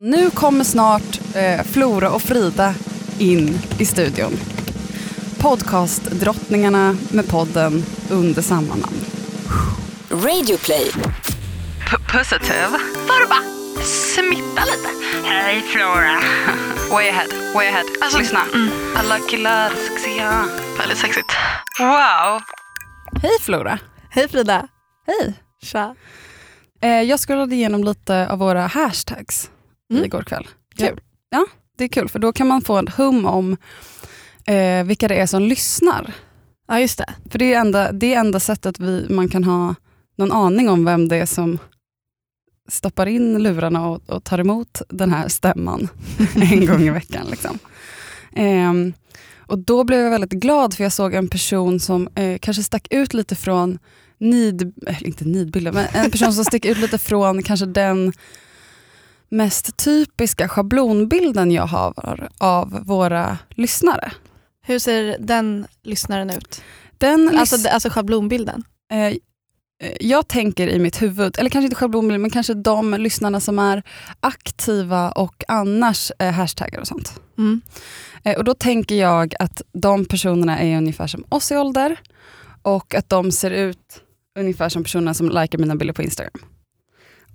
Nu kommer snart eh, Flora och Frida in i studion. Podcastdrottningarna med podden under samma namn. Radioplay. Positiv. För att bara smitta lite. Hej Flora. Way ahead, way ahead. Alltså, Lyssna. mm. Alla killar sexiga. Väldigt sexigt. Wow. Hej Flora. Hej Frida. Hej. Tja. Eh, jag scrollade igenom lite av våra hashtags Mm. igår kväll. Kul. Ja, det är kul för då kan man få en hum om eh, vilka det är som lyssnar. Ja just det. För det är enda, det är enda sättet vi, man kan ha någon aning om vem det är som stoppar in lurarna och, och tar emot den här stämman en gång i veckan. Liksom. Ehm, och Då blev jag väldigt glad för jag såg en person som eh, kanske stack ut lite från nid, inte nidbilden, men en person som sticker ut lite från kanske den mest typiska schablonbilden jag har av våra lyssnare. Hur ser den lyssnaren ut? Den Alltså, alltså schablonbilden. Eh, jag tänker i mitt huvud, eller kanske inte schablonbild, men kanske de lyssnarna som är aktiva och annars eh, hashtaggar och sånt. Mm. Eh, och då tänker jag att de personerna är ungefär som oss i ålder och att de ser ut ungefär som personer som likar mina bilder på Instagram.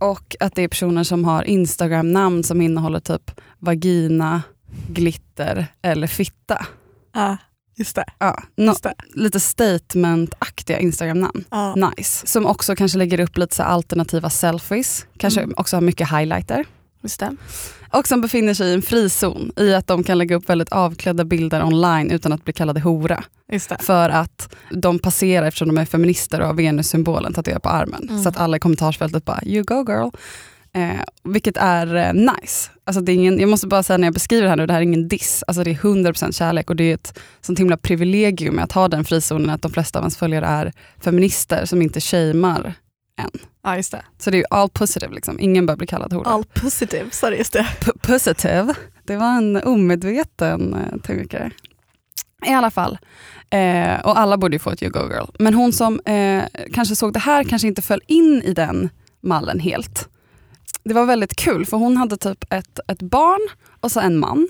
Och att det är personer som har Instagram-namn som innehåller typ vagina, glitter eller fitta. Ja, just det. Ja, no, Just det. lite statement-aktiga Instagram-namn. Ja. Nice. Som också kanske lägger upp lite så alternativa selfies. Kanske Mm. också har mycket highlighter. Just det. Och som befinner sig i en frizon i att de kan lägga upp väldigt avklädda bilder online utan att bli kallade hora. För att de passerar eftersom de är feminister och har Venus-symbolen tatuerad på armen. Mm. Så att alla i kommentarsfältet bara “you go girl”. Eh, vilket är eh, nice. Alltså det är ingen, jag måste bara säga när jag beskriver det här nu, det här är ingen diss. Alltså det är 100% kärlek och det är ett sånt himla privilegium att ha den frizonen att de flesta av ens följare är feminister som inte shamear än. Ja, just det. Så det är ju all positive, liksom. ingen bör bli kallad hora. All positive, sa du just det. P- positive. Det var en omedveten eh. I alla fall. Eh, och alla borde ju få ett You Go Girl. Men hon som eh, kanske såg det här kanske inte föll in i den mallen helt. Det var väldigt kul för hon hade typ ett, ett barn och så en man.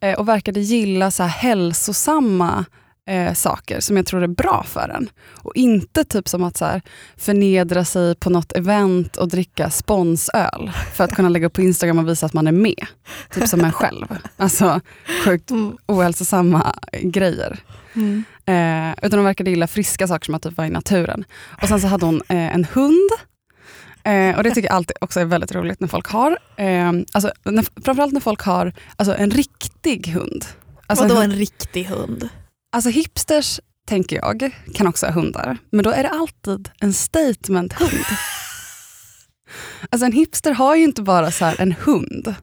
Eh, och verkade gilla så hälsosamma eh, saker som jag tror är bra för en. Och inte typ som att så här, förnedra sig på något event och dricka sponsöl för att kunna lägga upp på Instagram och visa att man är med. Typ som en själv. Alltså sjukt Mm. ohälsosamma grejer. Mm. Eh, utan hon verkade gilla friska saker som att typ vara i naturen. Och sen så hade hon eh, en hund. Eh, och det tycker jag alltid också är väldigt roligt när folk har. Eh, alltså, när, framförallt när folk har alltså, en riktig hund. Alltså, Vadå hund- en riktig hund? Alltså hipsters, tänker jag, kan också ha hundar. Men då är det alltid en statement-hund. alltså en hipster har ju inte bara så här en hund.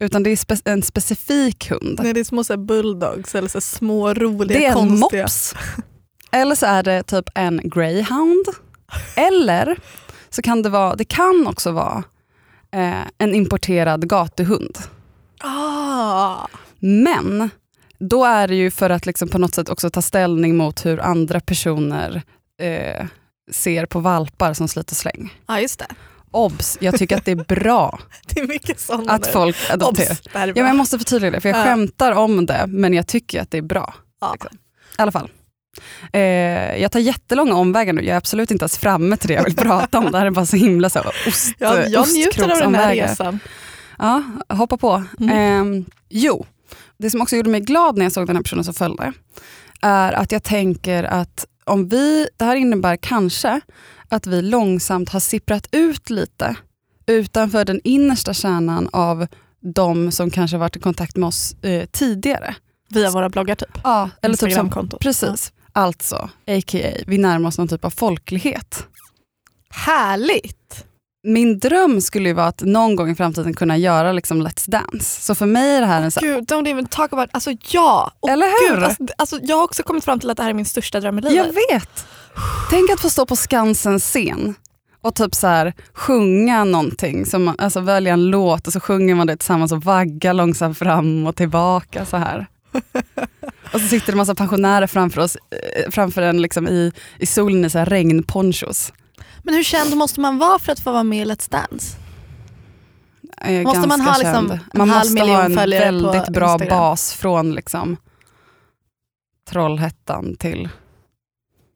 Utan det är spe- en specifik hund. Nej, det är små så bulldogs eller så små roliga Det är en konstiga. mops. Eller så är det typ en greyhound. Eller så kan det vara, det kan också vara eh, en importerad gatuhund. Ah. Men då är det ju för att liksom på något sätt också ta ställning mot hur andra personer eh, ser på valpar som slit och släng. Ja, just det. Obs, jag tycker att det är bra Det är att folk adopterar. Obs, Ja, men jag måste förtydliga det, för jag Ja. skämtar om det, men jag tycker att det är bra. Ja. liksom. I alla fall. Eh, jag tar jättelånga omvägar nu, jag är absolut inte ens framme till det jag vill prata om. Det här är bara så himla så, ost, Ja, jag njuter av den här resan. Ja, hoppa på. Mm. Ehm, jo, det som också gjorde mig glad när jag såg den här personen som följde, är att jag tänker att om vi, det här innebär kanske att vi långsamt har sipprat ut lite utanför den innersta kärnan av de som kanske varit i kontakt med oss eh, tidigare. Via våra bloggar typ. Ja, eller typ som, precis. Alltså, a.k.a. vi närmar oss någon typ av folklighet. Härligt! Min dröm skulle ju vara att någon gång i framtiden kunna göra liksom Let's Dance. Så för mig är det här en så Gud, don't even talk about Alltså ja! Och Eller hur? Gud, alltså, alltså, jag har också kommit fram till att det här är min största dröm i livet. Jag vet. Tänk att få stå på Skansens scen och typ så här, sjunga någonting, som man, alltså välja en låt och så sjunger man det tillsammans och vaggar långsamt fram och tillbaka så här. Och så sitter det en massa pensionärer framför oss, eh, framför en liksom i, i solen i så här regnponchos. Men hur känd måste man vara för att få vara med i Let's Dance? Måste man ha liksom känd. en Man halv måste ha en följare på väldigt bra Instagram? bas från liksom Trollhättan till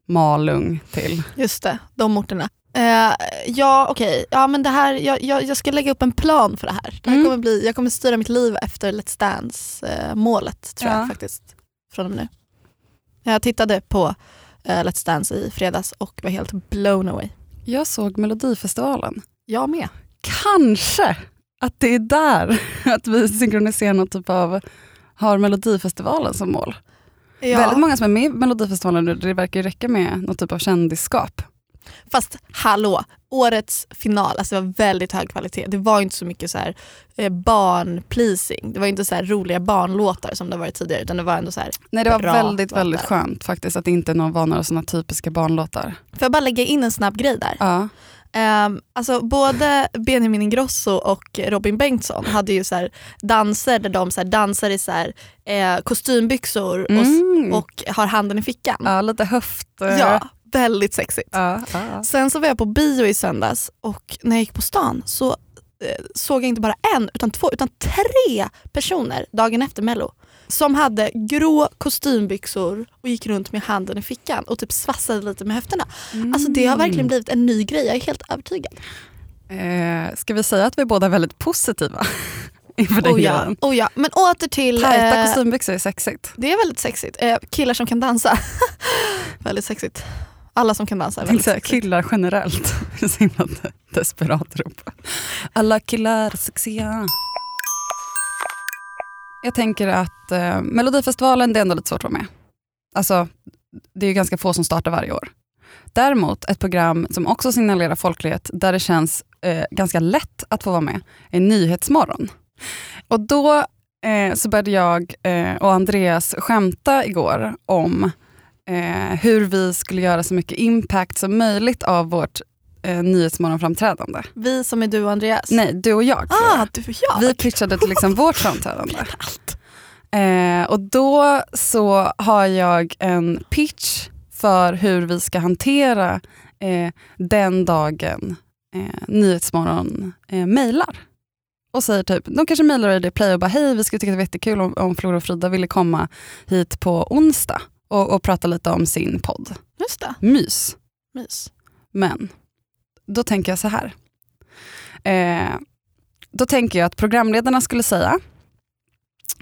Malung till... Just det, de orterna. Eh, ja okej, ja, men det här, jag, jag, jag ska lägga upp en plan för det här. Det här Mm. kommer bli, jag kommer styra mitt liv efter Let's Dance-målet tror Ja. jag faktiskt. Från och med nu. Jag tittade på eh, Let's Dance i fredags och var helt blown away. Jag såg Melodifestivalen. Jag med. Kanske att det är där att vi synkroniserar någon typ av, har Melodifestivalen som mål. Ja. Väldigt många som är med i Melodifestivalen nu, det verkar ju räcka med någon typ av kändisskap. Fast hallå, årets final, alltså det var väldigt hög kvalitet. Det var inte så mycket så här, eh, barn-pleasing. Det var inte så här roliga barnlåtar som det varit tidigare utan det var ändå så här. Nej det var väldigt, låtar. väldigt skönt faktiskt att det inte någon var några sådana typiska barnlåtar. Får jag bara lägga in en snabb grej där? Ja. Um, alltså både Benjamin Ingrosso och Robin Bengtsson hade ju så här danser där de så dansar i så här, eh, kostymbyxor och, Mm. och har handen i fickan. ja, lite höft... eh, Ja, väldigt sexigt. ja, ja. Sen så var jag på bio i söndags och när jag gick på stan så eh, såg jag inte bara en utan två utan tre personer dagen efter mello som hade grå kostymbyxor och gick runt med handen i fickan och typ svassade lite med höfterna. Alltså det har verkligen blivit en ny grej, jag är helt övertygad. Eh, ska vi säga att vi båda är väldigt positiva inför den Oh ja, grejen? oh ja. Men åter till... Tajta eh, kostymbyxor är sexigt. det är väldigt sexigt. Eh, killar som kan dansa. väldigt sexigt. Alla som kan dansa är väldigt sexigt. killar generellt. Det är så himla de- desperat rop. Alla killar sexiga. Jag tänker att eh, Melodifestivalen, det är ändå lite svårt att vara med. Alltså, det är ju ganska få som startar varje år. Däremot ett program som också signalerar folklighet, där det känns eh, ganska lätt att få vara med, är Nyhetsmorgon. Och då eh, så började jag eh, och Andreas skämta igår om eh, hur vi skulle göra så mycket impact som möjligt av vårt eh, Nyhetsmorgonframträdande. Vi som är du och Andreas. Nej, du och jag. Ah, du och jag. Vi pitchade till liksom vårt framträdande. Eh, och då så har jag en pitch för hur vi ska hantera eh, den dagen eh, Nyhetsmorgon eh, mejlar. Och säger typ, de kanske mejlar Radio Play och bara hej vi skulle tycka det var jättekul om, om Flora och Frida ville komma hit på onsdag och, och prata lite om sin podd. Just det, Mys. mys. Men då tänker jag så här. Eh, då tänker jag att programledarna skulle säga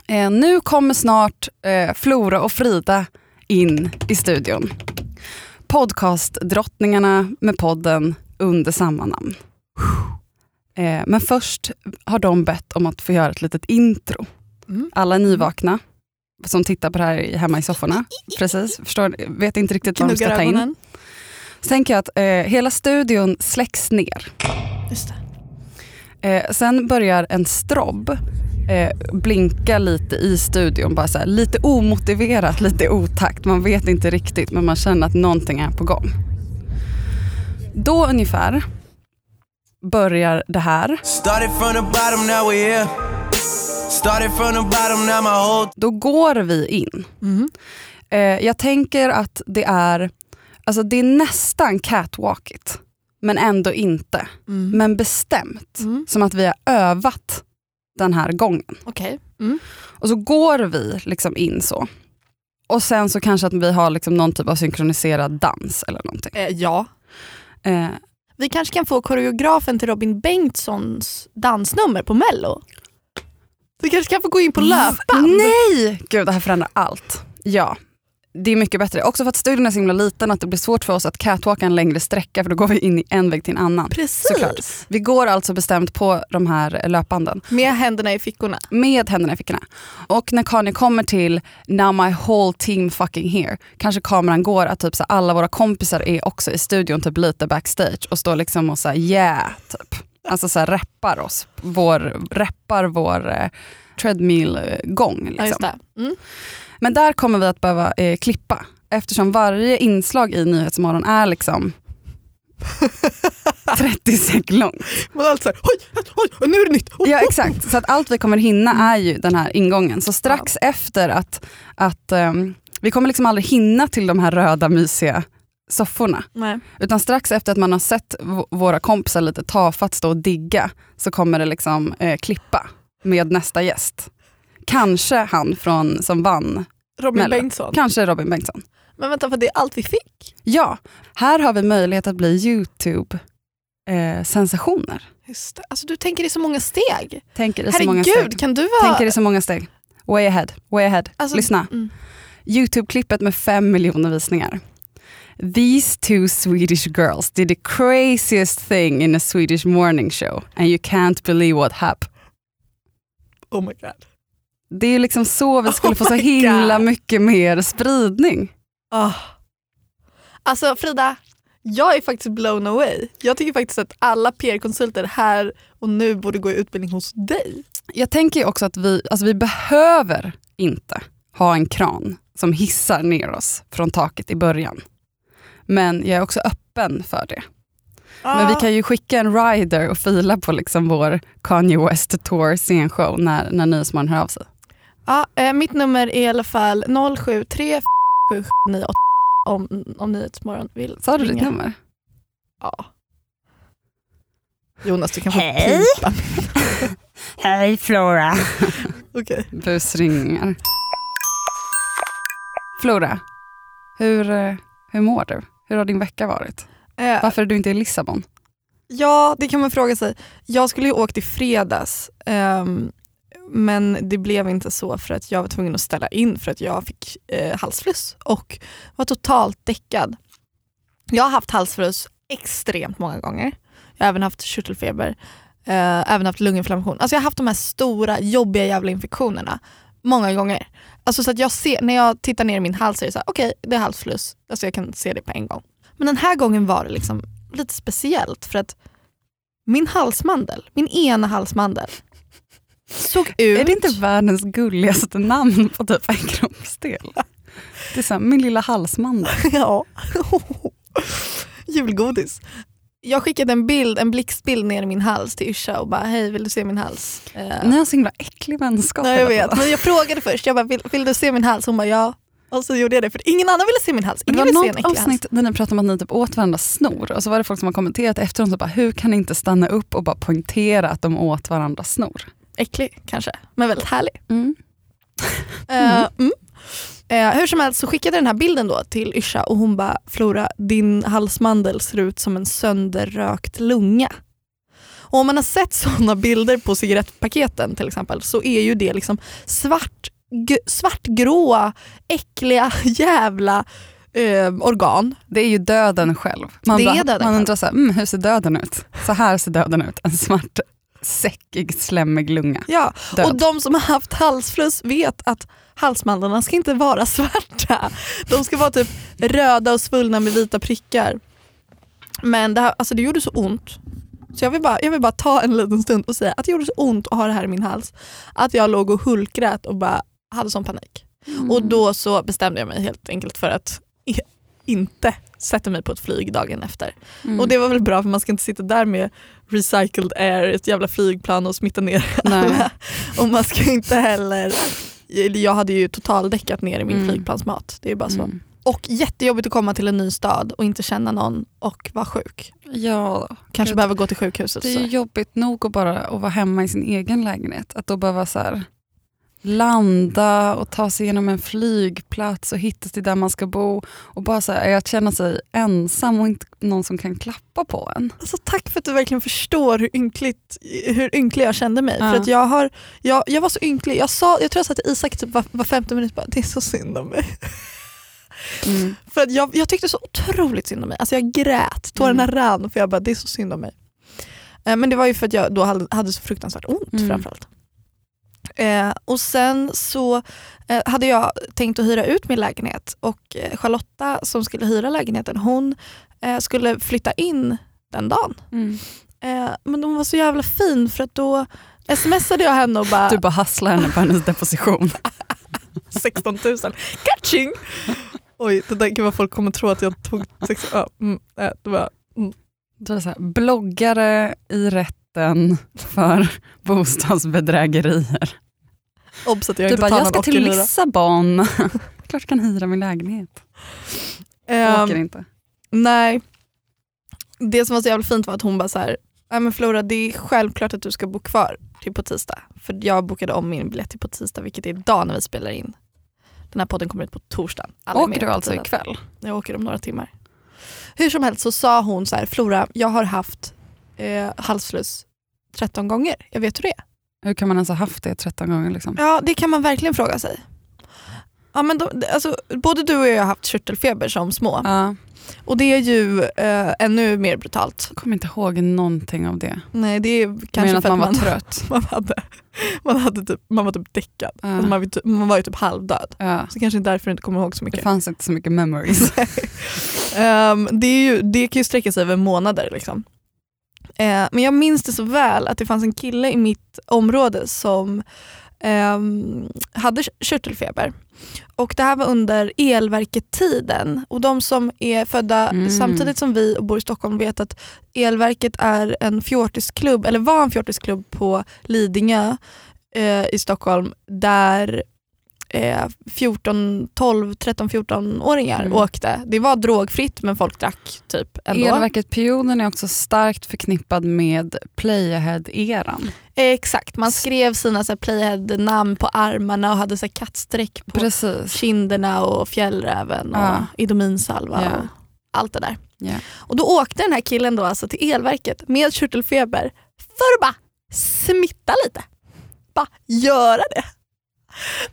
eh, nu kommer snart eh, Flora och Frida in i studion. Podcastdrottningarna med podden under samma namn. Eh, men först har de bett om att få göra ett litet intro. Mm. Alla är nyvakna som tittar på det här i- hemma i sofforna. Precis, förstår, vet inte riktigt vad de ska ta in. Så tänker jag att eh, hela studion släcks ner. Just det. Eh, sen börjar en strobb eh, blinka lite i studion. Bara så här, lite omotiverat, lite otakt. Man vet inte riktigt men man känner att någonting är på gång. Då ungefär börjar det här. Started from the bottom, now we're here. Started from the bottom, now my whole Då går vi in. Mm. Eh, jag tänker att det är, alltså det är nästan catwalkigt. Men ändå inte. Mm. Men bestämt. Mm. Som att vi har övat den här gången. Okej. Mm. Och så går vi liksom in så. Och sen så kanske att vi har liksom någon typ av synkroniserad dans eller någonting. Eh, ja. Eh, Vi kanske kan få koreografen till Robin Bengtssons dansnummer på mello. Vi kanske kan få gå in på löpband. nej! Gud, det här förändrar allt. Ja, det är mycket bättre. Också för att studion är så himla liten att det blir svårt för oss att catwalka en längre sträcka för då går vi in i en vägg till en annan. Precis. Såklart. Vi går alltså bestämt på de här löpbanden Med händerna i fickorna. med händerna i fickorna. Och när Kanye kommer till “Now my whole team fucking here” kanske kameran går att typ så alla våra kompisar är också i studion typ lite backstage och står liksom och säger yeah, typ. Alltså så här, reppar oss, vår, reppar vår eh, treadmill-gång. Ja, Liksom. det. Mm. Men där kommer vi att behöva eh, klippa eftersom varje inslag i Nyhetsmorgon är liksom 30 sek långt. Men alltså, oj, oj, nu är det nytt. Oj, Ja oj. exakt, så att allt vi kommer hinna är ju den här ingången. Så strax efter att, att ehm, vi kommer liksom aldrig hinna till de här röda mysiga sofforna. Nej. Utan strax efter att man har sett våra kompisar lite tafatt stå och digga så kommer det liksom eh, klippa med nästa gäst. Kanske han från, som vann, Robin Mello. Bengtsson. kanske Robin Bengtsson. Men vänta, för det är allt vi fick? Ja, här har vi möjlighet att bli YouTube-sensationer. Just det. Alltså, du tänker i så många steg. tänker i så många steg. Herregud, kan du vara... Tänker i så många steg. Way ahead, way ahead. Alltså, Lyssna. mm. Youtube-klippet med fem miljoner visningar. These two Swedish girls did the craziest thing in a Swedish morning show and you can't believe what happened. Oh my god. Det är liksom så vi skulle Oh få så himla God. mycket mer spridning. Ah. Alltså Frida, jag är faktiskt blown away. Jag tycker faktiskt att alla PR-konsulter här och nu borde gå i utbildning hos dig. Jag tänker ju också att vi, alltså vi behöver inte ha en kran som hissar ner oss från taket i början. Men jag är också öppen för det. Men vi kan ju skicka en rider och fila på liksom vår Kanye West Tour scenshow när, när Nyhetsmorgon hör av sig. Ja, eh, mitt nummer är i alla fall 073 om, om Nyhetsmorgon vill Sa du ditt nummer? Ja. Jonas du kan få Hej. pipa. Hej Flora. Okej. Busringningar. Flora, hur, eh, hur mår du? Hur har din vecka varit? Eh, Varför är du inte i Lissabon? Ja, det kan man fråga sig. Jag skulle ju åkt i fredags ehm, men det blev inte så för att jag var tvungen att ställa in för att jag fick eh, halsfluss och var totalt däckad. Jag har haft halsfluss extremt många gånger. Jag har även haft körtelfeber, eh, även haft lunginflammation. Alltså jag har haft de här stora jobbiga jävla infektionerna många gånger. Alltså så att jag ser, när jag tittar ner i min hals så är det så här, okej det är halsfluss. Alltså jag kan se det på en gång. Men den här gången var det liksom lite speciellt för att min halsmandel, min ena halsmandel såg ut... Är det inte världens gulligaste namn på typ en kroppsdel? Det är så här, min lilla halsmandel. ja. Julgodis. Jag skickade en bild, en blixtbild ner i min hals till Yrsa och bara hej vill du se min hals? Eh, Ni har så himla äcklig vänskap. Nej, jag vet, men jag frågade först, jag bara vill, vill du se min hals? Hon bara ja. Och så gjorde jag det för ingen annan ville se min hals. Det Ingen var se en något avsnitt där ni pratade om att ni typ åt varandras snor och så var det folk som har kommenterat efteråt så bara, hur kan ni inte stanna upp och bara poängtera att de åt varandras snor? Äcklig kanske, men väldigt härlig. Mm. Eh, mm. Eh, hur som helst så skickade jag den här bilden då till Yrsa och hon bara Flora, din halsmandel ser ut som en sönderrökt lunga. Och om man har sett sådana bilder på cigarettpaketen till exempel så är ju det liksom svart, svartgråa, äckliga jävla eh, organ. Det är ju döden själv. Man, bara, döden man undrar så här, mm, hur ser döden ut? Så här ser döden ut. En svart, säckig, slemmig lunga. Ja. Död. Och de som har haft halsfluss vet att halsmandlarna ska inte vara svarta. De ska vara typ röda och svullna med vita prickar. Men det, här, alltså det gjorde så ont. Så jag vill, bara, jag vill bara ta en liten stund och säga att det gjorde så ont att ha det här i min hals. Att jag låg och hulkgrät och bara hade sån panik. Mm. Och då så bestämde jag mig helt enkelt för att inte sätta mig på ett flyg dagen efter. Mm. Och det var väl bra för man ska inte sitta där med recycled air ett jävla flygplan och smitta ner alla. Och man ska inte heller, jag hade ju totaldäckat ner i min Mm. flygplansmat. Det är bara så. Mm. Och jättejobbigt att komma till en ny stad och inte känna någon och vara sjuk. Ja, Kanske behöver gå till sjukhuset. det är jobbigt nog att bara att vara hemma i sin egen lägenhet. Att då behöva så här, landa och ta sig igenom en flygplats och hitta till där man ska bo. Och bara så här, att känna sig ensam och inte någon som kan klappa på en. Alltså, tack för att du verkligen förstår hur, ynkligt, hur ynklig jag kände mig. Ja. För att jag, har, jag, jag var så ynklig. Jag, sa, jag tror jag sa till Isak typ var, var femte minut bara, det är så synd om mig. Mm. För att jag, jag tyckte så otroligt synd om mig. Alltså jag grät, tårarna Mm. rann för jag bara det är så synd om mig. Eh, men det var ju för att jag då hade, hade så fruktansvärt ont Mm. framförallt. Eh, och sen så eh, hade jag tänkt att hyra ut min lägenhet och eh, Charlotta som skulle hyra lägenheten hon eh, skulle flytta in den dagen. Mm. Eh, men hon var så jävla fin för att då smsade jag henne och bara Du bara hasslar henne på hennes deposition. 16 000. Catching! Oj, det där, gud vad folk kommer tro att jag tog 16 ja, mm, äh, det var, Du är så här, bloggare i rätten för bostadsbedrägerier. Obs att jag Du inte bara, tar jag ska till. Lissabon. Klart jag kan hyra min lägenhet. Ehm, Åker inte. Nej. Det som var så jävla fint var att hon bara så här, Nej men Flora det är självklart att du ska bo kvar till på tisdag. För jag bokade om min biljett till på tisdag vilket är idag när vi spelar in. Den här podden kommer ut på torsdag. Alla Åker du alltså tiden. ikväll? Jag åker om några timmar. Hur som helst så sa hon så här, Flora jag har haft eh, halsfluss 13 gånger. Jag vet hur det är. Hur kan man ens ha haft det 13 gånger? Liksom? Ja det kan man verkligen fråga sig. Ja, men då, alltså, både du och jag har haft körtelfeber som små Ja, och det är ju eh, ännu mer brutalt. jag kommer inte ihåg någonting av det. Nej det är kanske att för man att var man, trött. man, hade, man, hade typ, man var typ däckad. Ja. Alltså, man, var typ, man var ju typ halvdöd. Ja. Så kanske därför du inte kommer ihåg så Det mycket. fanns inte så mycket memories. Ehm, det, är ju, det kan ju sträcka sig över månader. Liksom. Eh, men jag minns det så väl att det fanns en kille i mitt område som ehm, hade körtelfeber. Och det här var under elverket-tiden. Och de som är födda Mm. samtidigt som vi och bor i Stockholm vet att elverket är en fjortisklubb, eller var en fjortisklubb på Lidingö eh, i Stockholm där eh, 14, 12, 13, 14-åringar Mm. åkte. Det var drogfritt men folk drack typ ändå. Elverket-perioden är också starkt förknippad med Playahead-eran. Exakt, man skrev sina playhead-namn på armarna och hade så här, kattstreck på Precis. kinderna och fjällräven och Ja. idominsalva Ja. och allt det där. Ja. Och då åkte den här killen då alltså till elverket med körtelfeber för att bara smitta lite. Bara göra det.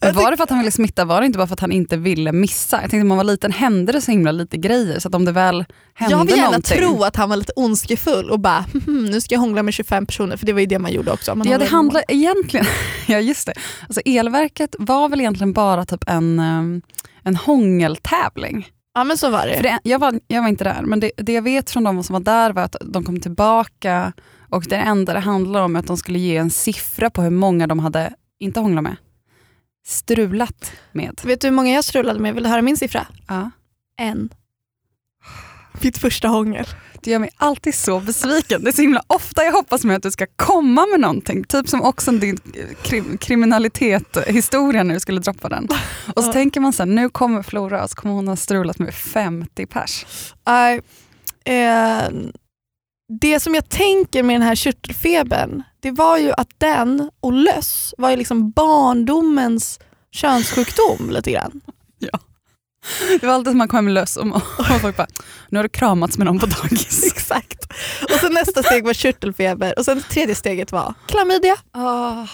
Men var det för att han ville smitta? Var det inte bara för att han inte ville missa? Jag tänkte när man var liten hände det så himla lite grejer så att om det väl hände Jag vill gärna någonting. tro att han var lite ondskefull och bara "Mhm, nu ska jag hångla med 25 personer för det var ju det man gjorde också. Man Ja det handlar egentligen, ja just det. Alltså elverket var väl egentligen bara typ en, um, en hångeltävling. Ja men så var det. Det, jag, var, jag var inte där, men det, det jag vet från de som var där var att de kom tillbaka och det enda det handlade om är att de skulle ge en siffra på hur många de hade, inte hånglat med, strulat med. Vet du hur många jag strulade med? Vill du höra min siffra? Ja. En. Mitt första hångel. Det gör mig alltid så besviken. Det är så himla ofta jag hoppas med att du ska komma med någonting. Typ som också din krim, kriminalitet-historia när du skulle droppa den. Och så Ja. tänker man så här, nu kommer Flora och så kommer hon ha strulat med 50 pers. Nej, eh, det som jag tänker med den här körtelfebern, det var ju att den och löss var ju liksom barndomens könssjukdom lite grann. Det var alltid som man kom hem lös och, och folk bara, nu har du kramats med någon på dagis. Exakt. Och sen nästa steg var körtelfeber och sen tredje steget var klamydia. Oh.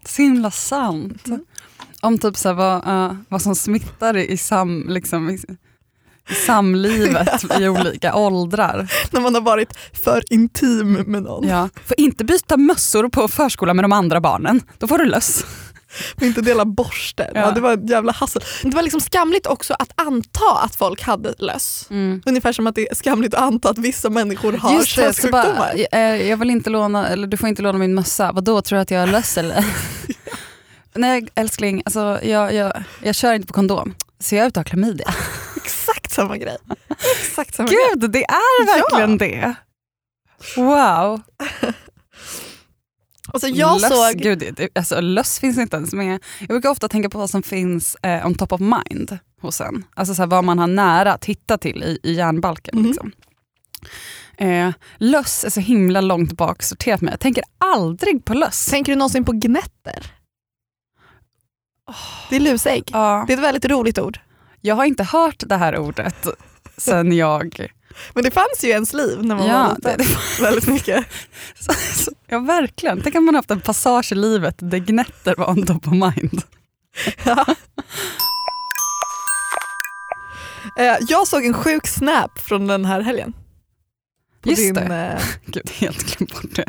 Det är så himla sant. Om typ så här, vad, uh, vad som smittar i, sam, liksom, samlivet i olika åldrar. När man har varit för intim med någon. Ja. Får inte byta mössor på förskolan med de andra barnen, då får du löss. Och inte dela borsten. Ja. Ja. det var ett jävla hassel. Det var liksom skamligt också att anta att folk hade löss. Ungefär som att det är skamligt att anta att vissa människor har könssjukdomar. eh, jag vill inte låna, eller du får inte låna min mössa. Vad då tror du att jag har löss eller? Nej älskling, alltså, jag, jag, jag kör inte på kondom. Ser jag ut att ha klamydia? Samma grej. Exakt samma grej. Gud, det är verkligen det. Wow. Alltså jag löss, såg, Gud, alltså, löss finns inte ens med. Jag brukar ofta tänka på vad som finns eh, on top of mind hos en. Alltså så här, vad man har nära att hitta till i, i hjärnbalken. Mhm. Liksom. Eh, löss är så himla långt bak sorterat med. Jag tänker aldrig på löss. tänker du någonsin på gnetter? Det är lusägg. Ja, Det är ett väldigt roligt ord. Jag har inte hört det här ordet sen jag... Men det fanns ju i ens liv när man var Ja, liten. det, det, Väldigt mycket. så, så, ja, verkligen. Tänk att man haft en passage i livet där gnetter var on top of mind. Eh, jag såg en sjuk snap från den här helgen. På Just din, det. eh, Gud, helt glömt bort det.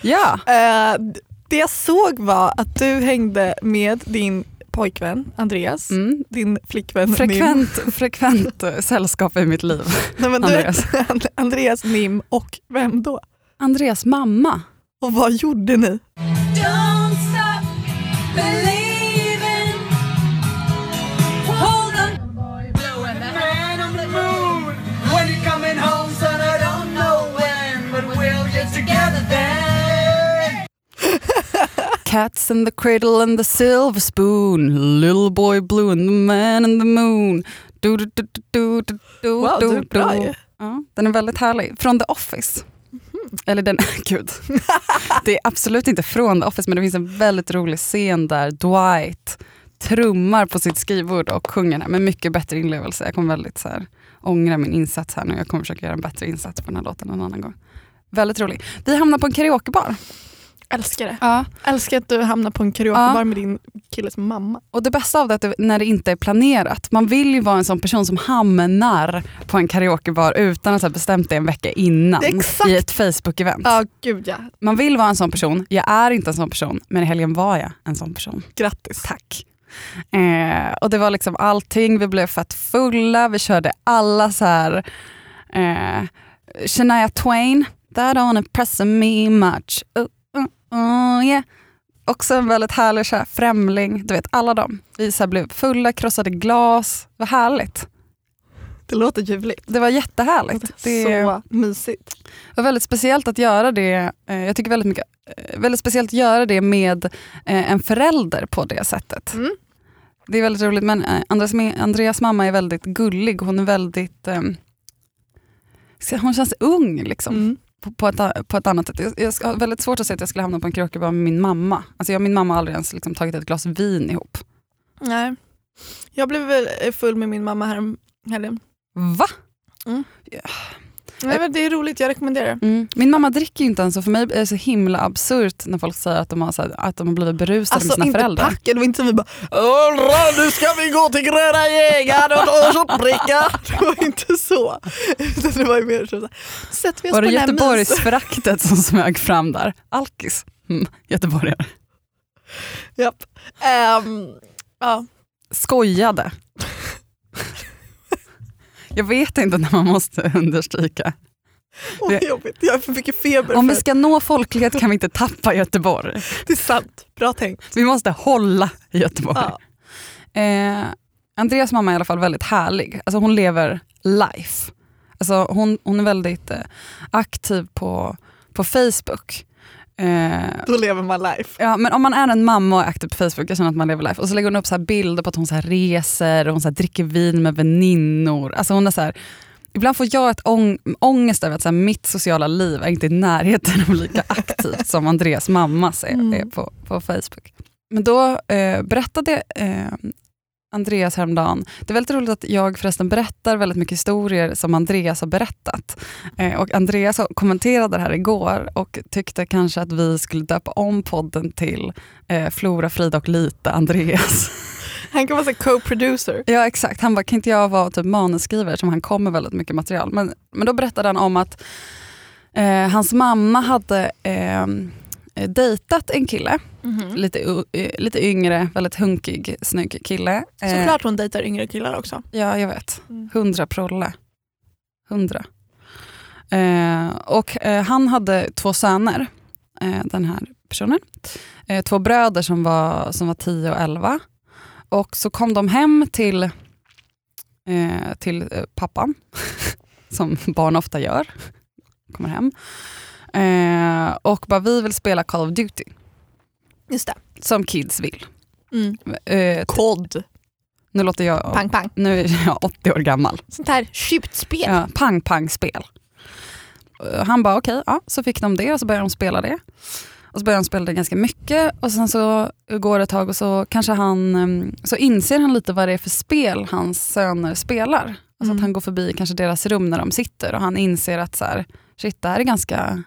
Ja, eh, det jag såg var att du hängde med din pojkvän Andreas, mm. din flickvän Nim. frekvent, frekvent eh, sällskap i mitt liv. Nej, men Andreas. Du, Andreas, Nim och vem då? Andreas mamma. Och vad gjorde ni? Cats in the cradle and the silver spoon. Little boy blue and the man in the moon. Du, du, du, du, du, du, Wow, du du, bra ju. Ja, den är väldigt härlig. Från The Office. Eller den, gud. Det är absolut inte från The Office men det finns en väldigt rolig scen där Dwight trummar på sitt skrivbord och sjunger den med mycket bättre inlevelse. Jag kommer väldigt så här, ångra min insats här nu. Jag kommer försöka göra en bättre insats på den här låten en annan gång. Väldigt rolig. Vi hamnar på en karaokebar. Älskar det. Ja. Älskar att du hamnar på en karaokebar med din killes mamma. Och det bästa av det är när det inte är planerat. Man vill ju vara en sån person som hamnar på en karaokebar utan att ha bestämt det en vecka innan i ett Facebook-event. Ja, gud ja. Man vill vara en sån person. Jag är inte en sån person, men i helgen var jag en sån person. Grattis. Tack. Eh, och det var liksom allting, vi blev fett fulla, vi körde alla så här eh, Shania Twain, that don't impress me much. Uh, uh, uh, yeah. Också en väldigt härlig så här, främling, du vet alla dem. Vi så här, blev fulla, krossade glas, det var härligt. Det låter ljuvligt. Det var jättehärligt. Det Så mysigt. var väldigt speciellt att göra det, eh, jag tycker väldigt mycket, eh, väldigt speciellt att göra det med eh, en förälder på det sättet. Mm. Det är väldigt roligt men Andreas, Andreas mamma är väldigt gullig, hon är väldigt, hon känns ung liksom. Mm. På, på, ett, på ett annat sätt. Jag, jag har väldigt svårt att säga att jag skulle hamna på en karaokebar med min mamma. Alltså jag och min mamma har aldrig ens liksom tagit ett glas vin ihop. Nej. Jag blev full med min mamma här helgen. Va? Nej, det är roligt, jag rekommenderar. Mm. Min mamma dricker ju inte ens och för mig är det så himla absurt när folk säger att de har, så här, att de har blivit berusade Alltså med sina inte föräldrar. packen, det var inte vi bara "Åh, nu ska vi gå till Gröna Jägaren och, shotbricka. Det var inte så. Utan det var ju mer så, sätter vi oss Var det här Göteborgsföraktet som smög fram där? Alkis? Mm, göteborgare. Japp. Ehm, ja. Skojade. Jag vet inte när man måste understryka. Åh, vad jobbigt. Jag har för mycket feber. Om vi ska nå folklighet kan vi inte tappa Göteborg. Det är sant. Bra tänkt. Vi måste hålla Göteborg. Ja. Eh, Andreas mamma är i alla fall väldigt härlig. Alltså hon lever life. Alltså hon, hon är väldigt eh, aktiv på, på Facebook. Eh, Då lever man life. ja, men om man är en mamma och är aktiv på Facebook, jag känner att man lever life. Och så lägger hon upp så bilder på att hon så reser och hon så dricker vin med väninnor. Alltså hon är så här, ibland får jag ett ång, ångest över att så här, mitt sociala liv är inte i närheten av lika aktivt som Andreas mammas är, Mm. är på, på Facebook. Men då eh, berättade eh, Andreas häromdagen, det är väldigt roligt att jag förresten berättar väldigt mycket historier som Andreas har berättat. Eh, och Andreas kommenterade det här igår och tyckte kanske att vi skulle döpa om podden till eh, Flora, Frida och Lite Andreas. Han kan vara så co-producer. Ja exakt, han bara, kan inte jag vara typ manusskrivare som han kommer väldigt mycket material. Men, men då berättade han om att eh, hans mamma hade eh, dejtat en kille, lite, u- eh, lite yngre, väldigt hunkig, snygg kille. Eh, Såklart hon dejtar yngre killar också. Ja, jag vet. Mm. Hundra prolle. Hundra. Eh, och eh, han hade två söner, eh, den här personen. Eh, två bröder som var, som var 10 och 11. Och så kom de hem till, eh, till eh, pappan, som barn ofta gör. Kommer hem. Eh, och bara, vi vill spela Call of Duty, Just det. som kids vill. Mm. Eh, nu låter jag, Pang pang. nu är jag 80 år gammal. Sånt här skjutspel. Ja, pang-pang-spel. Eh, Han bara okej, ja, så fick de det och så började de spela det. Och så började de spela det ganska mycket och sen så går det ett tag och så kanske han, em, så inser han lite vad det är för spel hans söner spelar. Alltså Mm. att han går förbi kanske deras rum när de sitter och han inser att så här, shit det här är ganska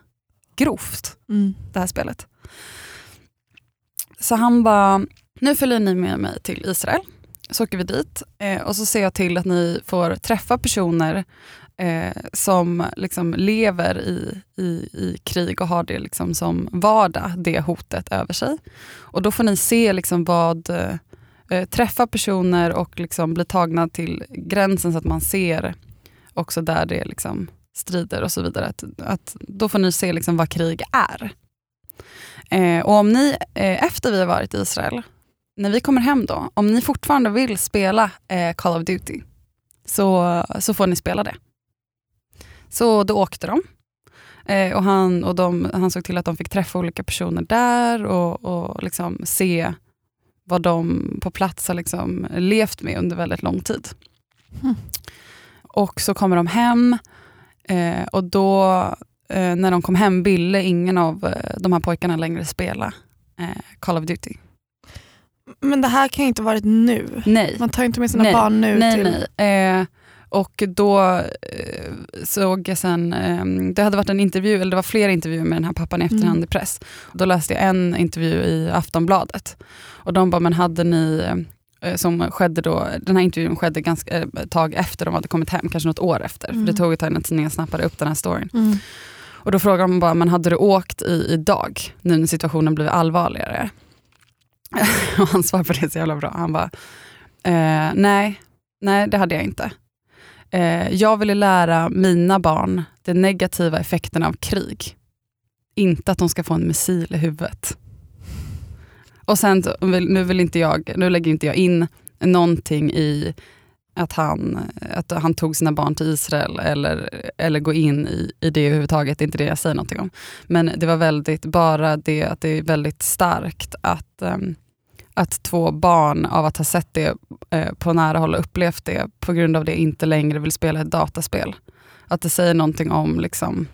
grovt Mm. det här spelet. Så han bara, nu följer ni med mig till Israel. Så åker vi dit eh, och så ser jag till att ni får träffa personer eh, som liksom lever i, i, i krig och har det liksom som vardag, det hotet över sig. Och då får ni se liksom vad, eh, träffa personer och liksom bli tagna till gränsen så att man ser också där det liksom strider och så vidare. Att, att då får ni se liksom vad krig är. Eh, och om ni, eh, efter vi har varit i Israel, när vi kommer hem då, om ni fortfarande vill spela eh, Call of Duty, så, så får ni spela det. Så då åkte de. Eh, och han, och de, han såg till att de fick träffa olika personer där och, och liksom se vad de på plats har liksom levt med under väldigt lång tid. Mm. Och så kommer de hem eh, och då eh, när de kom hem ville ingen av eh, de här pojkarna längre spela eh, Call of Duty. Men det här kan ju inte ha varit nu. Nej. Man tar inte med sina Nej, barn nu nej, till... nej. Eh, och då såg jag sen, eh, det hade varit en intervju, eller det var flera intervjuer med den här pappan i efterhand Mm. i press. Då läste jag en intervju i Aftonbladet. Och de bara, men hade ni, som skedde då, den här intervjun skedde ganska, eh, tag efter de hade kommit hem, kanske något år efter. Mm. För det tog ett tag innan tidningen snappade upp den här storyn. Mm. Och då frågade de bara, men hade du åkt i, idag, nu när situationen blev allvarligare? och han svarade på det så jävla bra. Han bara, eh, nej, nej det hade jag inte. Eh, jag ville lära mina barn de negativa effekterna av krig. Inte att de ska få en missil i huvudet. Och sen, nu, vill inte jag, nu lägger inte jag in någonting i att han, att han tog sina barn till Israel eller, eller gå in i, i det överhuvudtaget. Det är inte det jag säger någonting om. Men det var väldigt, bara det att det är väldigt starkt att, um, att två barn av att ha sett det uh, på nära håll och upplevt det på grund av det inte längre vill spela ett dataspel. Att det säger någonting om liksom,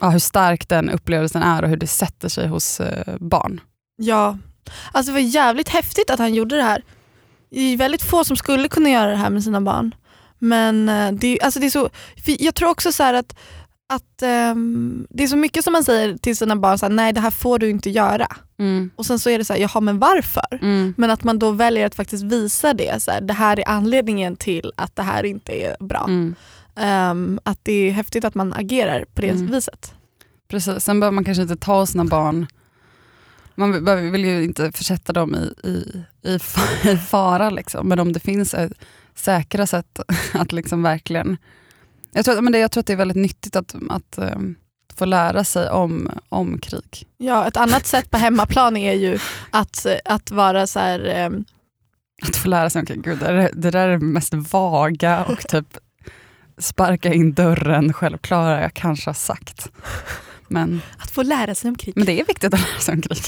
ja, hur stark den upplevelsen är och hur det sätter sig hos uh, barn. Ja, alltså det var jävligt häftigt att han gjorde det här. Det är väldigt få som skulle kunna göra det här med sina barn. Men eh, det, är- alltså det är så, jag tror också så att, att ehm, det är så mycket som man säger till sina barn, så här, nej det här får du inte göra. Och sen så är det så här, jaha men varför? Mm. Men att man då väljer att faktiskt visa det, så här, det här är anledningen till att det här inte är bra. Mm. Ehm, att det är häftigt att man agerar på det Mm. viset. Precis. Sen behöver man kanske inte ta sina barn, man vill- ju inte försätta dem i, i, i, i fara. Liksom. Men om det finns ett säkra sätt att liksom verkligen... Jag tror, men det, jag tror att det är väldigt nyttigt att, att ehm, få lära sig om, om krig. Ja, ett annat sätt på hemmaplan är ju att, att vara så här, ehm, Att få lära sig om krig. Gud, det, det där är det mest vaga och typ sparka in dörren självklara jag kanske har sagt. Men, att få lära sig om krig. men det är viktigt att lära sig om krig.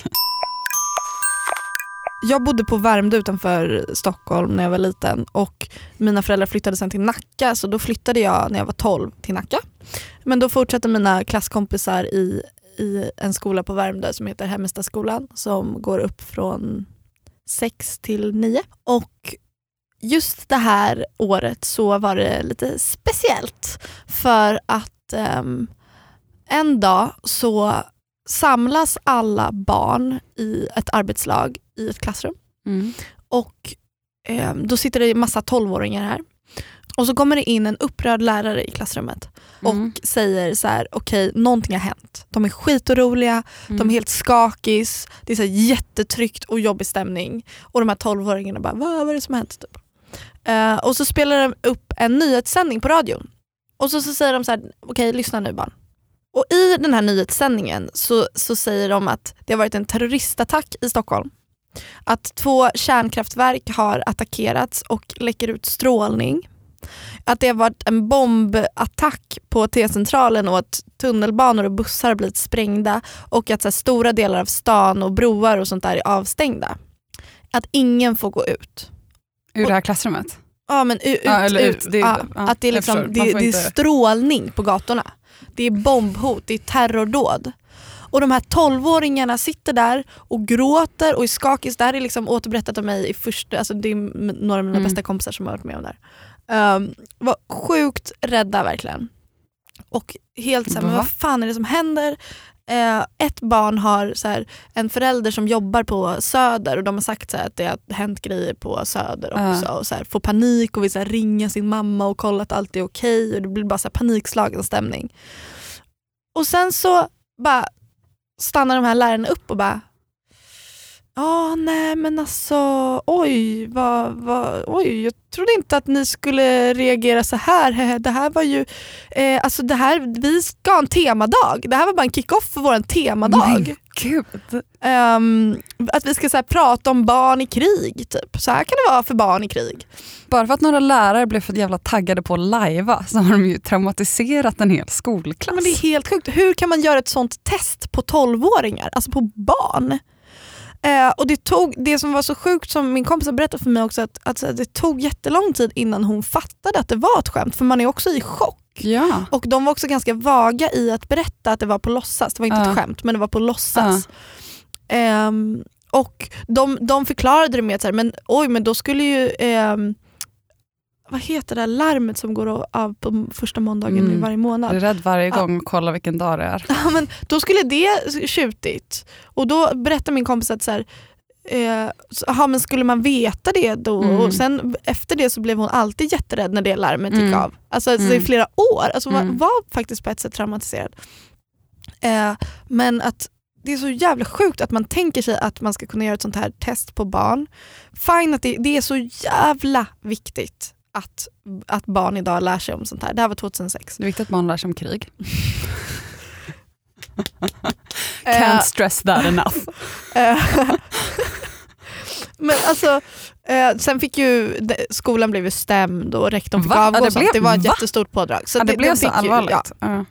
Jag bodde på Värmdö utanför Stockholm när jag var liten och mina föräldrar flyttade sen till Nacka så då flyttade jag när jag var 12 till Nacka. Men då fortsatte mina klasskompisar i, i en skola på Värmdö som heter Hemmestaskolan som går upp från 6 till 9. Och just det här året så var det lite speciellt för att ehm, en dag så samlas alla barn i ett arbetslag i ett klassrum Mm. och eh, då sitter det en massa 12-åringar här. Och så kommer det in en upprörd lärare i klassrummet Mm. och säger så här: okej någonting har hänt. De är skitoroliga, de är helt skakis, det är så jättetryckt och jobbig stämning. Och de här 12-åringarna bara, vad, vad är det som har hänt? Typ. Eh, och så spelar de upp en nyhetssändning på radion. Och så, så säger de så här, okej lyssna nu barn. Och i den här nyhetssändningen så, så säger de att det har varit en terroristattack i Stockholm. Att två kärnkraftverk har attackerats och läcker ut strålning. Att det har varit en bombattack på T-centralen och att tunnelbanor och bussar har blivit sprängda och att här, stora delar av stan och broar och sånt där är avstängda. Att ingen får gå ut. Ur det här klassrummet? Ja men ut, Ja, ut. ut. Det- ja, att det är, liksom, det, det är strålning på gatorna. Det är bombhot, det är terrordåd. Och de här 12-åringarna sitter där och gråter och är skakis. Det här är liksom återberättat av mig i första, alltså det är några av mina Mm. bästa kompisar som har varit med om det här. Um, var sjukt rädda verkligen. Och helt såhär, men Va? vad fan är det som händer? Eh, ett barn har så här, en förälder som jobbar på Söder och de har sagt så här, att det har hänt grejer på Söder också. Och så här, får panik och vill så här, ringa sin mamma och kolla att allt är okej. Och det blir bara så panikslagen stämning. Och sen så bara stannar de här lärarna upp och bara Ja, nej men alltså oj, vad, vad, oj, jag trodde inte att ni skulle reagera så här. Det här var ju, eh, alltså det här, vi ska ha en temadag. Det här var bara en kick-off för vår temadag. Ehm, att vi ska så här, prata om barn i krig, typ. Så här kan det vara för barn i krig. Bara för att några lärare blev för jävla taggade på att lajva så har de ju traumatiserat en hel skolklass. Men det är helt sjukt. Hur kan man göra ett sånt test på 12-åringar, alltså på barn? Eh, och det, tog, det som var så sjukt som min kompis har berättat för mig också att, att det tog jättelång tid innan hon fattade att det var ett skämt för man är också i chock. Ja. Och de var också ganska vaga i att berätta att det var på låtsas. Det var inte Ja. ett skämt men det var på låtsas. Ehm, och de, de förklarade det med att så här, men, oj men då skulle ju ehm, vad heter det larmet som går av på första måndagen Mm. i varje månad? Jag är rädd varje gång och kollar vilken dag det är. Ja, men då skulle det tjutit. Och då berättade min kompis att så här, eh, så, aha, men skulle man veta det då? Mm. Och sen efter det så blev hon alltid jätterädd när det larmet gick Mm. av. Alltså, alltså Mm. i flera år. Alltså Mm. var faktiskt på ett sätt traumatiserad. Eh, men att det är så jävla sjukt att man tänker sig att man ska kunna göra ett sånt här test på barn. Fine att det, det är så jävla viktigt att, att barn idag lär sig om sånt här. Det här var 2006. Det är viktigt att man lär sig om krig. Eh, Can't stress that enough. Eh, Men alltså, eh, sen fick ju de- skolan blev ju stämd och rektorn fick Va? Ja, avgå det och sånt. blev- Det var ett va? jättestort pådrag. Så ja, det, blev den så fick ju- allvarligt. ja. Ja.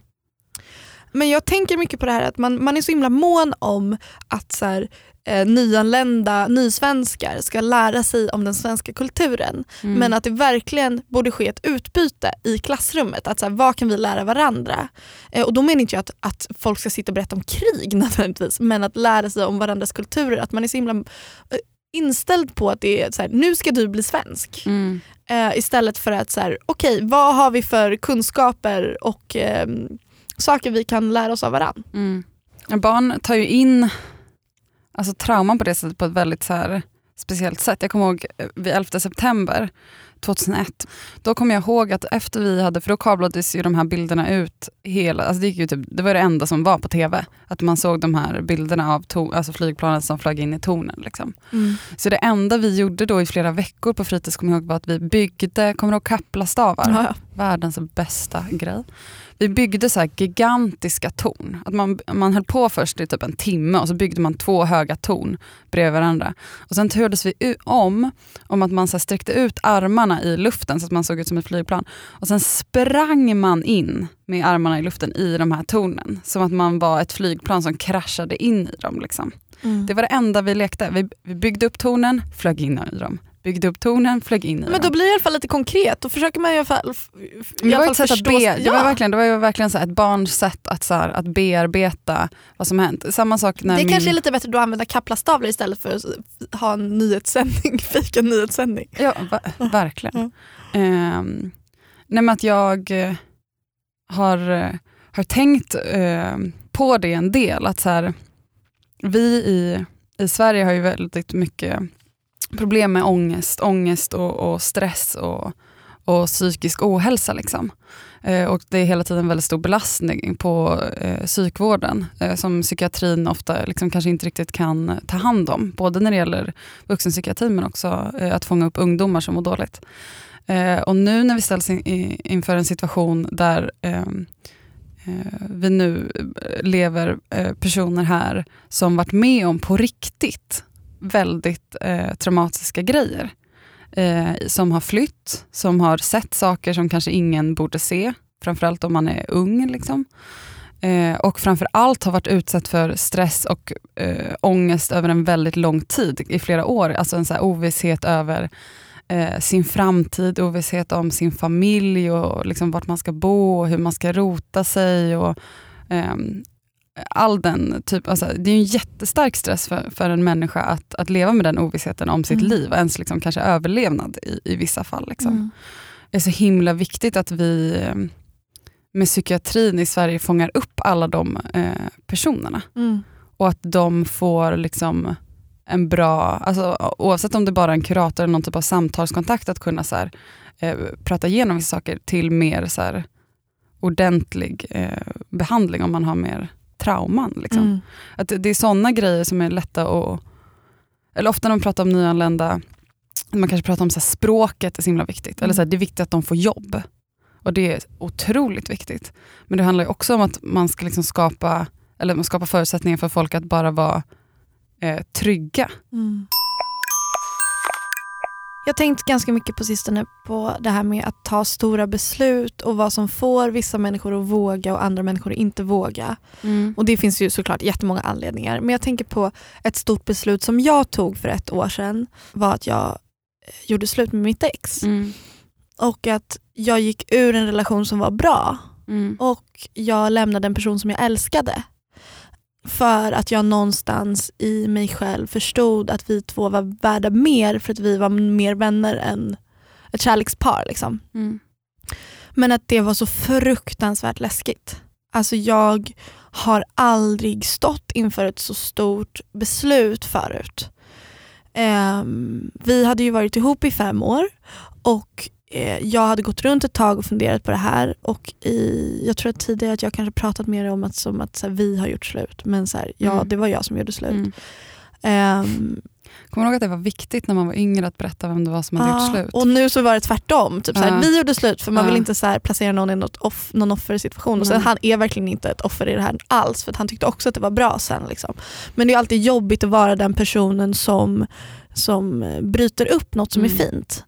Men jag tänker mycket på det här att man, man är så himla mån om att så här, eh, nyanlända nysvenskar ska lära sig om den svenska kulturen. Mm. Men att det verkligen borde ske ett utbyte i klassrummet. Att så här, vad kan vi lära varandra? Eh, och då menar inte jag att, att folk ska sitta och berätta om krig nödvändigtvis. Men att lära sig om varandras kulturer. Att man är så himla eh, inställd på att det är så här, nu ska du bli svensk. Mm. Eh, istället för att så här, okej vad har vi för kunskaper och ehm, saker vi kan lära oss av varandra. Mm. Barn tar ju in alltså, trauman på det sättet på ett väldigt så här, speciellt sätt. Jag kommer ihåg eh, vid 11 september 2001, då kommer jag ihåg att efter vi hade, för då kablades ju de här bilderna ut, hela, alltså det, gick ju typ, det var det enda som var på tv, att man såg de här bilderna av to, alltså flygplanen som flög in i tornen. Liksom. Så det enda vi gjorde då i flera veckor på fritids kommer jag ihåg var att vi byggde, kommer du ihåg kaplastavar? Ja, ja. världens bästa grej. Vi byggde så här gigantiska torn. Att man, man höll på först i typ en timme och så byggde man två höga torn bredvid varandra. Och sen turades vi om, om att man så sträckte ut armarna i luften så att man såg ut som ett flygplan. Och sen sprang man in med armarna i luften i de här tornen. Som att man var ett flygplan som kraschade in i dem. Liksom. Mm. Det var det enda vi lekte. Vi, vi byggde upp tornen, flög in i dem. Byggde upp tornen, flög in i Men dem. då blir det i alla fall lite konkret. Då försöker man i alla fall, i det var alla fall förstå- be, det ja. var verkligen, det var verkligen så ett barns sätt att, så här, att bearbeta vad som hänt. Samma sak när det min... kanske är lite bättre då att använda kaplastavlor istället för att ha en nyhetssändning, fika nyhetssändning. Ja, va, verkligen. Ehm, nej men att jag eh, har, eh, har tänkt eh, på det en del. Att så här, vi i, i Sverige har ju väldigt mycket problem med ångest, ångest och, och stress och, och psykisk ohälsa. Liksom. Eh, och det är hela tiden väldigt stor belastning på eh, psykvården eh, som psykiatrin ofta liksom kanske inte riktigt kan ta hand om. Både när det gäller vuxenpsykiatrin men också eh, att fånga upp ungdomar som mår dåligt. Eh, och nu när vi ställs in, i, inför en situation där eh, eh vi nu eh, lever eh, personer här som varit med om på riktigt väldigt eh, traumatiska grejer. Eh, som har flytt, som har sett saker som kanske ingen borde se, framförallt om man är ung. Liksom. Eh, och framförallt har varit utsatt för stress och eh, ångest över en väldigt lång tid, i flera år. Alltså en så här ovisshet över eh, sin framtid, ovisshet om sin familj och liksom vart man ska bo och hur man ska rota sig. Och, ehm, all den typ, alltså, det är en jättestark stress för, för en människa att, att leva med den ovissheten om sitt Mm. liv och ens liksom kanske överlevnad i, i vissa fall. Liksom. Mm. Det är så himla viktigt att vi eh, med psykiatrin i Sverige fångar upp alla de eh, personerna Mm. och att de får liksom en bra, alltså, oavsett om det bara är en kurator eller någon typ av samtalskontakt, att kunna så här, eh, prata igenom vissa saker till mer så här, ordentlig eh, behandling om man har mer trauman. Liksom. Mm. Att det, det är sådana grejer som är lätta att... Eller ofta när man pratar om nyanlända, man kanske pratar om så här, språket är så himla viktigt. Eller så här, det är viktigt att de får jobb. Och det är otroligt viktigt. Men det handlar ju också om att man ska liksom skapa, eller skapa förutsättningar för folk att bara vara eh, trygga. Mm. Jag har tänkt ganska mycket på sistone på det här med att ta stora beslut och vad som får vissa människor att våga och andra människor att inte våga. Och det finns ju såklart jättemånga anledningar. Men jag tänker på ett stort beslut som jag tog för ett år sedan var att jag eh, gjorde slut med mitt ex. Mm. Och att jag gick ur en relation som var bra Mm. och jag lämnade en person som jag älskade. För att jag någonstans i mig själv förstod att vi två var värda mer för att vi var mer vänner än ett kärlekspar. Liksom. Mm. Men att det var så fruktansvärt läskigt. Alltså jag har aldrig stått inför ett så stort beslut förut. Ehm, vi hade ju varit ihop i fem år och jag hade gått runt ett tag och funderat på det här och i, jag tror att tidigare att jag kanske pratat mer om att, som att här, vi har gjort slut men så här, ja Mm. det var jag som gjorde slut. Mm. Ehm, Kommer du ihåg att det var viktigt när man var yngre att berätta vem det var som hade Ja, gjort slut? Och nu så var det tvärtom. Typ såhär, Ja. Vi gjorde slut för man Ja. vill inte så här placera någon i något off, någon offersituation. Och sen, Nej. han är verkligen inte ett offer i det här alls för han tyckte också att det var bra sen. Liksom. Men det är alltid jobbigt att vara den personen som, som eh, bryter upp något som Mm. är fint.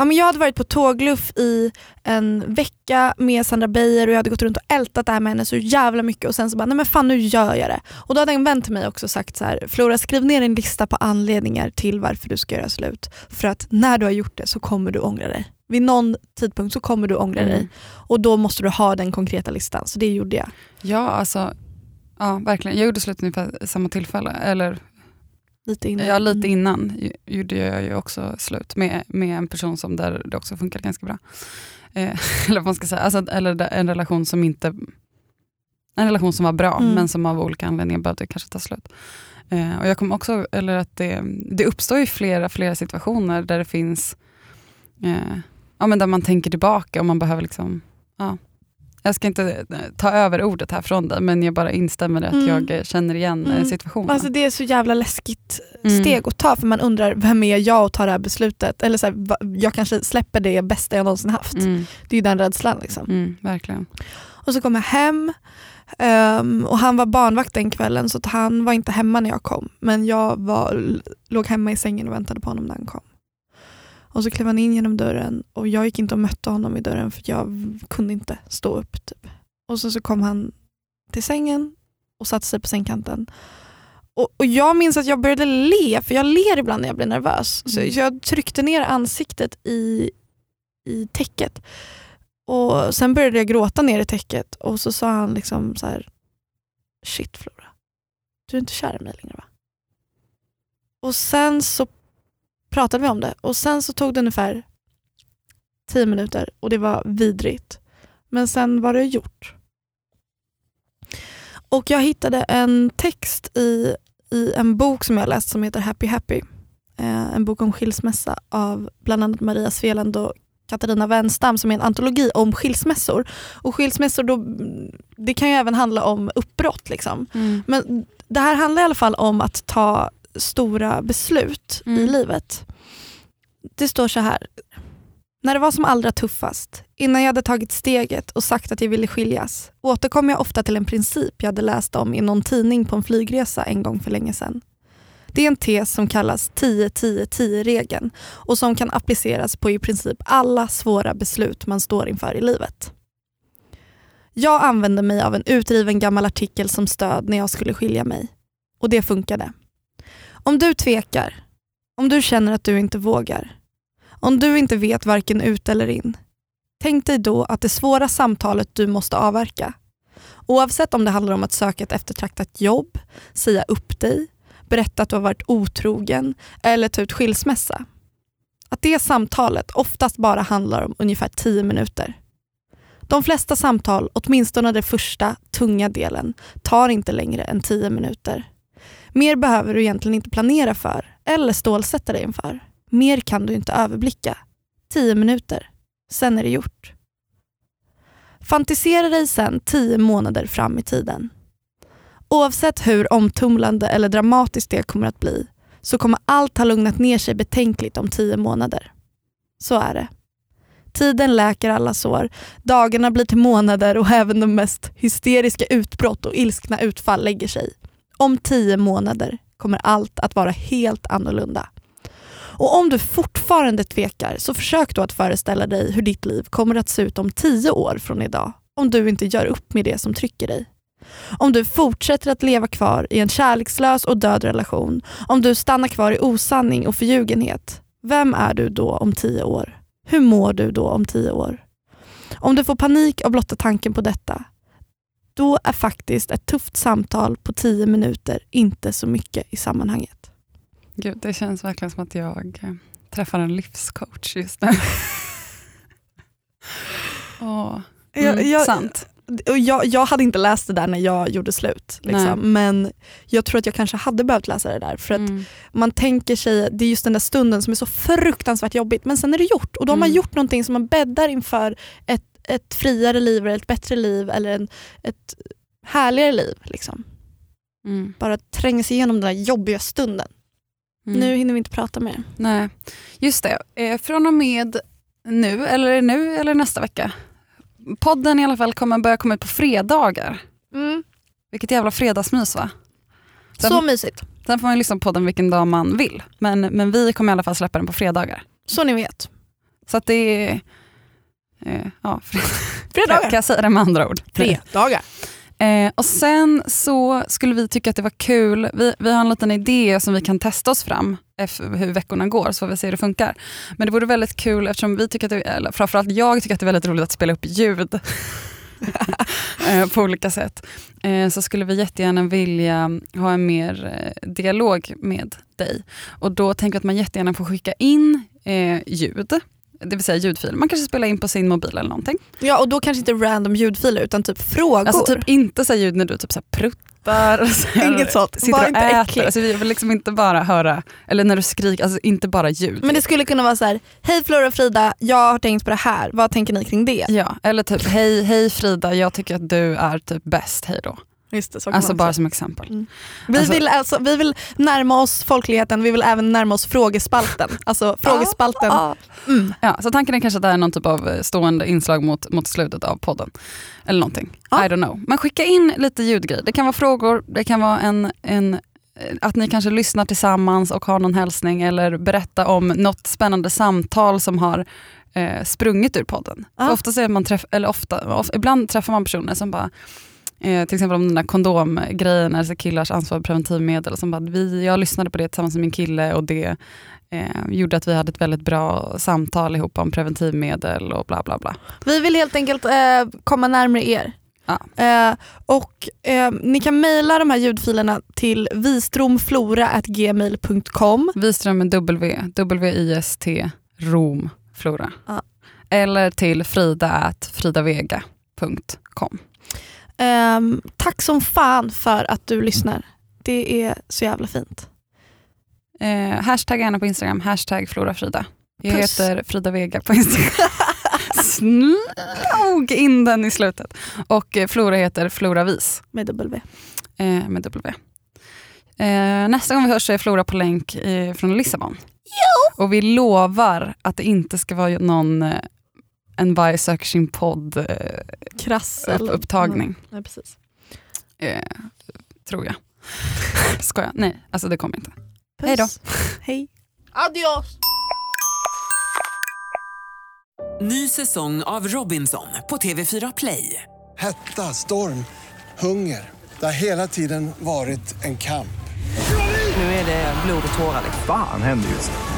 Ja, men jag hade varit på tågluff i en vecka med Sandra Beijer och jag hade gått runt och ältat det här med henne så jävla mycket och sen så bara, nej men fan nu gör jag det. Och då hade en vän till mig också sagt så här, Flora skriv ner en lista på anledningar till varför du ska göra slut. För att när du har gjort det så kommer du ångra dig. Vid någon tidpunkt så kommer du ångra Mm. dig och då måste du ha den konkreta listan. Så det gjorde jag. Ja, alltså, ja, verkligen. Jag gjorde slut ungefär samma tillfälle. Eller Lite innan. ja, lite Mm. innan gjorde jag ju också slut med, med en person som där det också funkade ganska bra. Eh, eller vad man ska säga. Alltså, eller en relation som inte en relation som var bra Mm. men som av olika anledningar behövde kanske ta slut. Eh, och jag kommer också, eller att det, det uppstår ju flera, flera situationer där det finns, eh, ja men där man tänker tillbaka och man behöver liksom, ja. Jag ska inte eh, ta över ordet här från dig men jag bara instämmer i att Mm. jag eh, känner igen eh, Mm. situationen. Alltså det är så jävla läskigt Mm. steg att ta för man undrar vem är jag att ta det här beslutet? Eller så här, jag kanske släpper det bästa jag någonsin haft. Mm, Det är den rädslan. Liksom. mm, verkligen. Och så kom jag hem ehm, och han var barnvakt den kvällen så han var inte hemma när jag kom. Men jag var, låg hemma i sängen och väntade på honom när han kom. Och så klev han in genom dörren och jag gick inte och mötte honom i dörren för jag kunde inte stå upp. Typ. Och så, så kom han till sängen och satte sig på sängkanten. Och, och jag minns att jag började le, för jag ler ibland när jag blir nervös. Så, Mm. så jag tryckte ner ansiktet i, i täcket. Och Sen började jag gråta ner i täcket och så sa han liksom så här. Shit Flora, du är inte kär i mig längre va? Och sen så pratade vi om det och sen så tog det ungefär tio minuter och det var vidrigt. Men sen var det gjort. Och jag hittade en text i, i en bok som jag läst som heter Happy Happy. Eh, en bok om skilsmässa av bland annat Maria Sveland och Katarina Wenstam som är en antologi om skilsmässor. Och skilsmässor då, det kan ju även handla om uppbrott. Liksom. Mm. Men det här handlar i alla fall om att ta stora beslut i Mm. livet. Det står så här. När det var som allra tuffast, innan jag hade tagit steget och sagt att jag ville skiljas, återkom jag ofta till en princip jag hade läst om i någon tidning på en flygresa en gång för länge sedan. Det är en tes som kallas 10-10-10-regeln och som kan appliceras på i princip alla svåra beslut man står inför i livet. Jag använde mig av en utdriven gammal artikel som stöd när jag skulle skilja mig. Och det funkade. Om du tvekar, om du känner att du inte vågar, om du inte vet varken ut eller in, tänk dig då att det svåra samtalet du måste avverka, oavsett om det handlar om att söka ett eftertraktat jobb, säga upp dig, berätta att du har varit otrogen eller ta ut skilsmässa. Att det samtalet oftast bara handlar om ungefär 10 minuter. De flesta samtal, åtminstone den första tunga delen, tar inte längre än 10 minuter. Mer behöver du egentligen inte planera för eller stålsätta dig inför. Mer kan du inte överblicka. Tio minuter, sen är det gjort. Fantisera dig sen tio månader fram i tiden. Oavsett hur omtumlande eller dramatiskt det kommer att bli så kommer allt ha lugnat ner sig betänkligt om tio månader. Så är det. Tiden läker alla sår, dagarna blir till månader och även de mest hysteriska utbrott och ilskna utfall lägger sig. Om tio månader kommer allt att vara helt annorlunda. Och om du fortfarande tvekar så försök då att föreställa dig hur ditt liv kommer att se ut om tio år från idag om du inte gör upp med det som trycker dig. Om du fortsätter att leva kvar i en kärlekslös och död relation, om du stannar kvar i osanning och förljugenhet, vem är du då om tio år? Hur mår du då om tio år? Om du får panik av blotta tanken på detta, då är faktiskt ett tufft samtal på tio minuter inte så mycket i sammanhanget. Gud, det känns verkligen som att jag eh, träffar en livscoach just nu. Åh, mm, jag- sant. Jag, jag hade inte läst det där när jag gjorde slut. Liksom. Men jag tror att jag kanske hade behövt läsa det där. För att Mm. man tänker sig, det är just den där stunden som är så fruktansvärt jobbigt. Men sen är det gjort och då har man Mm. gjort någonting som man bäddar inför ett, ett friare liv, eller ett bättre liv eller en, ett härligare liv. Liksom. Mm. Bara tränga sig igenom den där jobbiga stunden. Mm. Nu hinner vi inte prata mer. Nej, just det. Eh, från och med nu, eller nu eller nästa vecka. Podden i alla fall kommer börja komma ut på fredagar. Vilket jävla fredagsmys va? Sen- Så mysigt. Sen får man lyssna på podden vilken dag man vill. Men, men vi kommer i alla fall släppa den på fredagar. Så ni vet. Så att det är... Eh, ja, fred- Fredagar. Kan jag säga det med andra ord? Fredagar. Eh, och sen så skulle vi tycka att det var kul, vi, vi har en liten idé som vi kan testa oss fram hur veckorna går så får vi se hur det funkar. Men det vore väldigt kul eftersom vi tycker att det, eller framförallt jag tycker att det är väldigt roligt att spela upp ljud eh, på olika sätt. Eh, så skulle vi jättegärna vilja ha en mer eh, dialog med dig. Och då tänker jag att man jättegärna får skicka in eh, ljud. Det vill säga ljudfil. Man kanske spelar in på sin mobil eller någonting. Ja och då kanske inte random ljudfiler utan typ frågor. Alltså typ inte så ljud när du typ så pruttar. Så här, Inget sånt. Sitter och inte äter. äcklig. Alltså vi vill liksom inte bara höra, eller när du skriker, alltså inte bara ljud. Men det skulle kunna vara så här: hej Flora och Frida, jag har tänkt på det här, vad tänker ni kring det? Ja, eller typ hej, hej Frida, jag tycker att du är typ bäst, hej då. Just det, Alltså bara som exempel. vi, alltså- vill alltså, vi vill närma oss folkligheten, vi vill även närma oss frågespalten. Alltså frågespalten. Mm. Ja, så tanken är kanske att det är någon typ av eh, stående inslag mot, mot slutet av podden. Eller någonting. Ja. I don't know. Men skicka in lite ljudgrejer. Det kan vara frågor, det kan vara en, en eh, att ni kanske lyssnar tillsammans och har någon hälsning eller berätta om något spännande samtal som har eh, sprungit ur podden. För Ofta ser man träff, eller ofta, of, ibland träffar man personer som bara Eh, till exempel om den där kondomgrejen, alltså killars ansvar för preventivmedel. Som bara, vi, jag lyssnade på det tillsammans med min kille och det eh, gjorde att vi hade ett väldigt bra samtal ihop om preventivmedel och bla bla bla. Vi vill helt enkelt eh, komma närmare er. Ja. Eh, och eh, Ni kan mejla de här ljudfilerna till vistromflora.gmail.com. Wiström med W, W-I-S-T, Rom, Flora. Ja. Eller till frida Ehm, tack som fan för att du lyssnar. Det är så jävla fint. Eh, hashtag gärna på Instagram, hashtag florafrida. Jag Puss. heter Frida Vega på Instagram. Snog in den i slutet. Och eh, Flora heter Floravis Med W. eh, med W. Eh, nästa gång vi hörs är Flora på länk eh, från Lissabon. Och vi lovar att det inte ska vara någon eh, En varg söker sin podd eh, Krassel. upp, upptagning. Mm, nej, precis. Eh, tror jag. Skojar. Nej, alltså det kommer inte. Hej då. Hej. Adios. Ny säsong av Robinson på TV4 Play. Hetta, storm, hunger. Det har hela tiden varit en kamp. Nu är det blod och tårar. liksom. Fan händer just nu.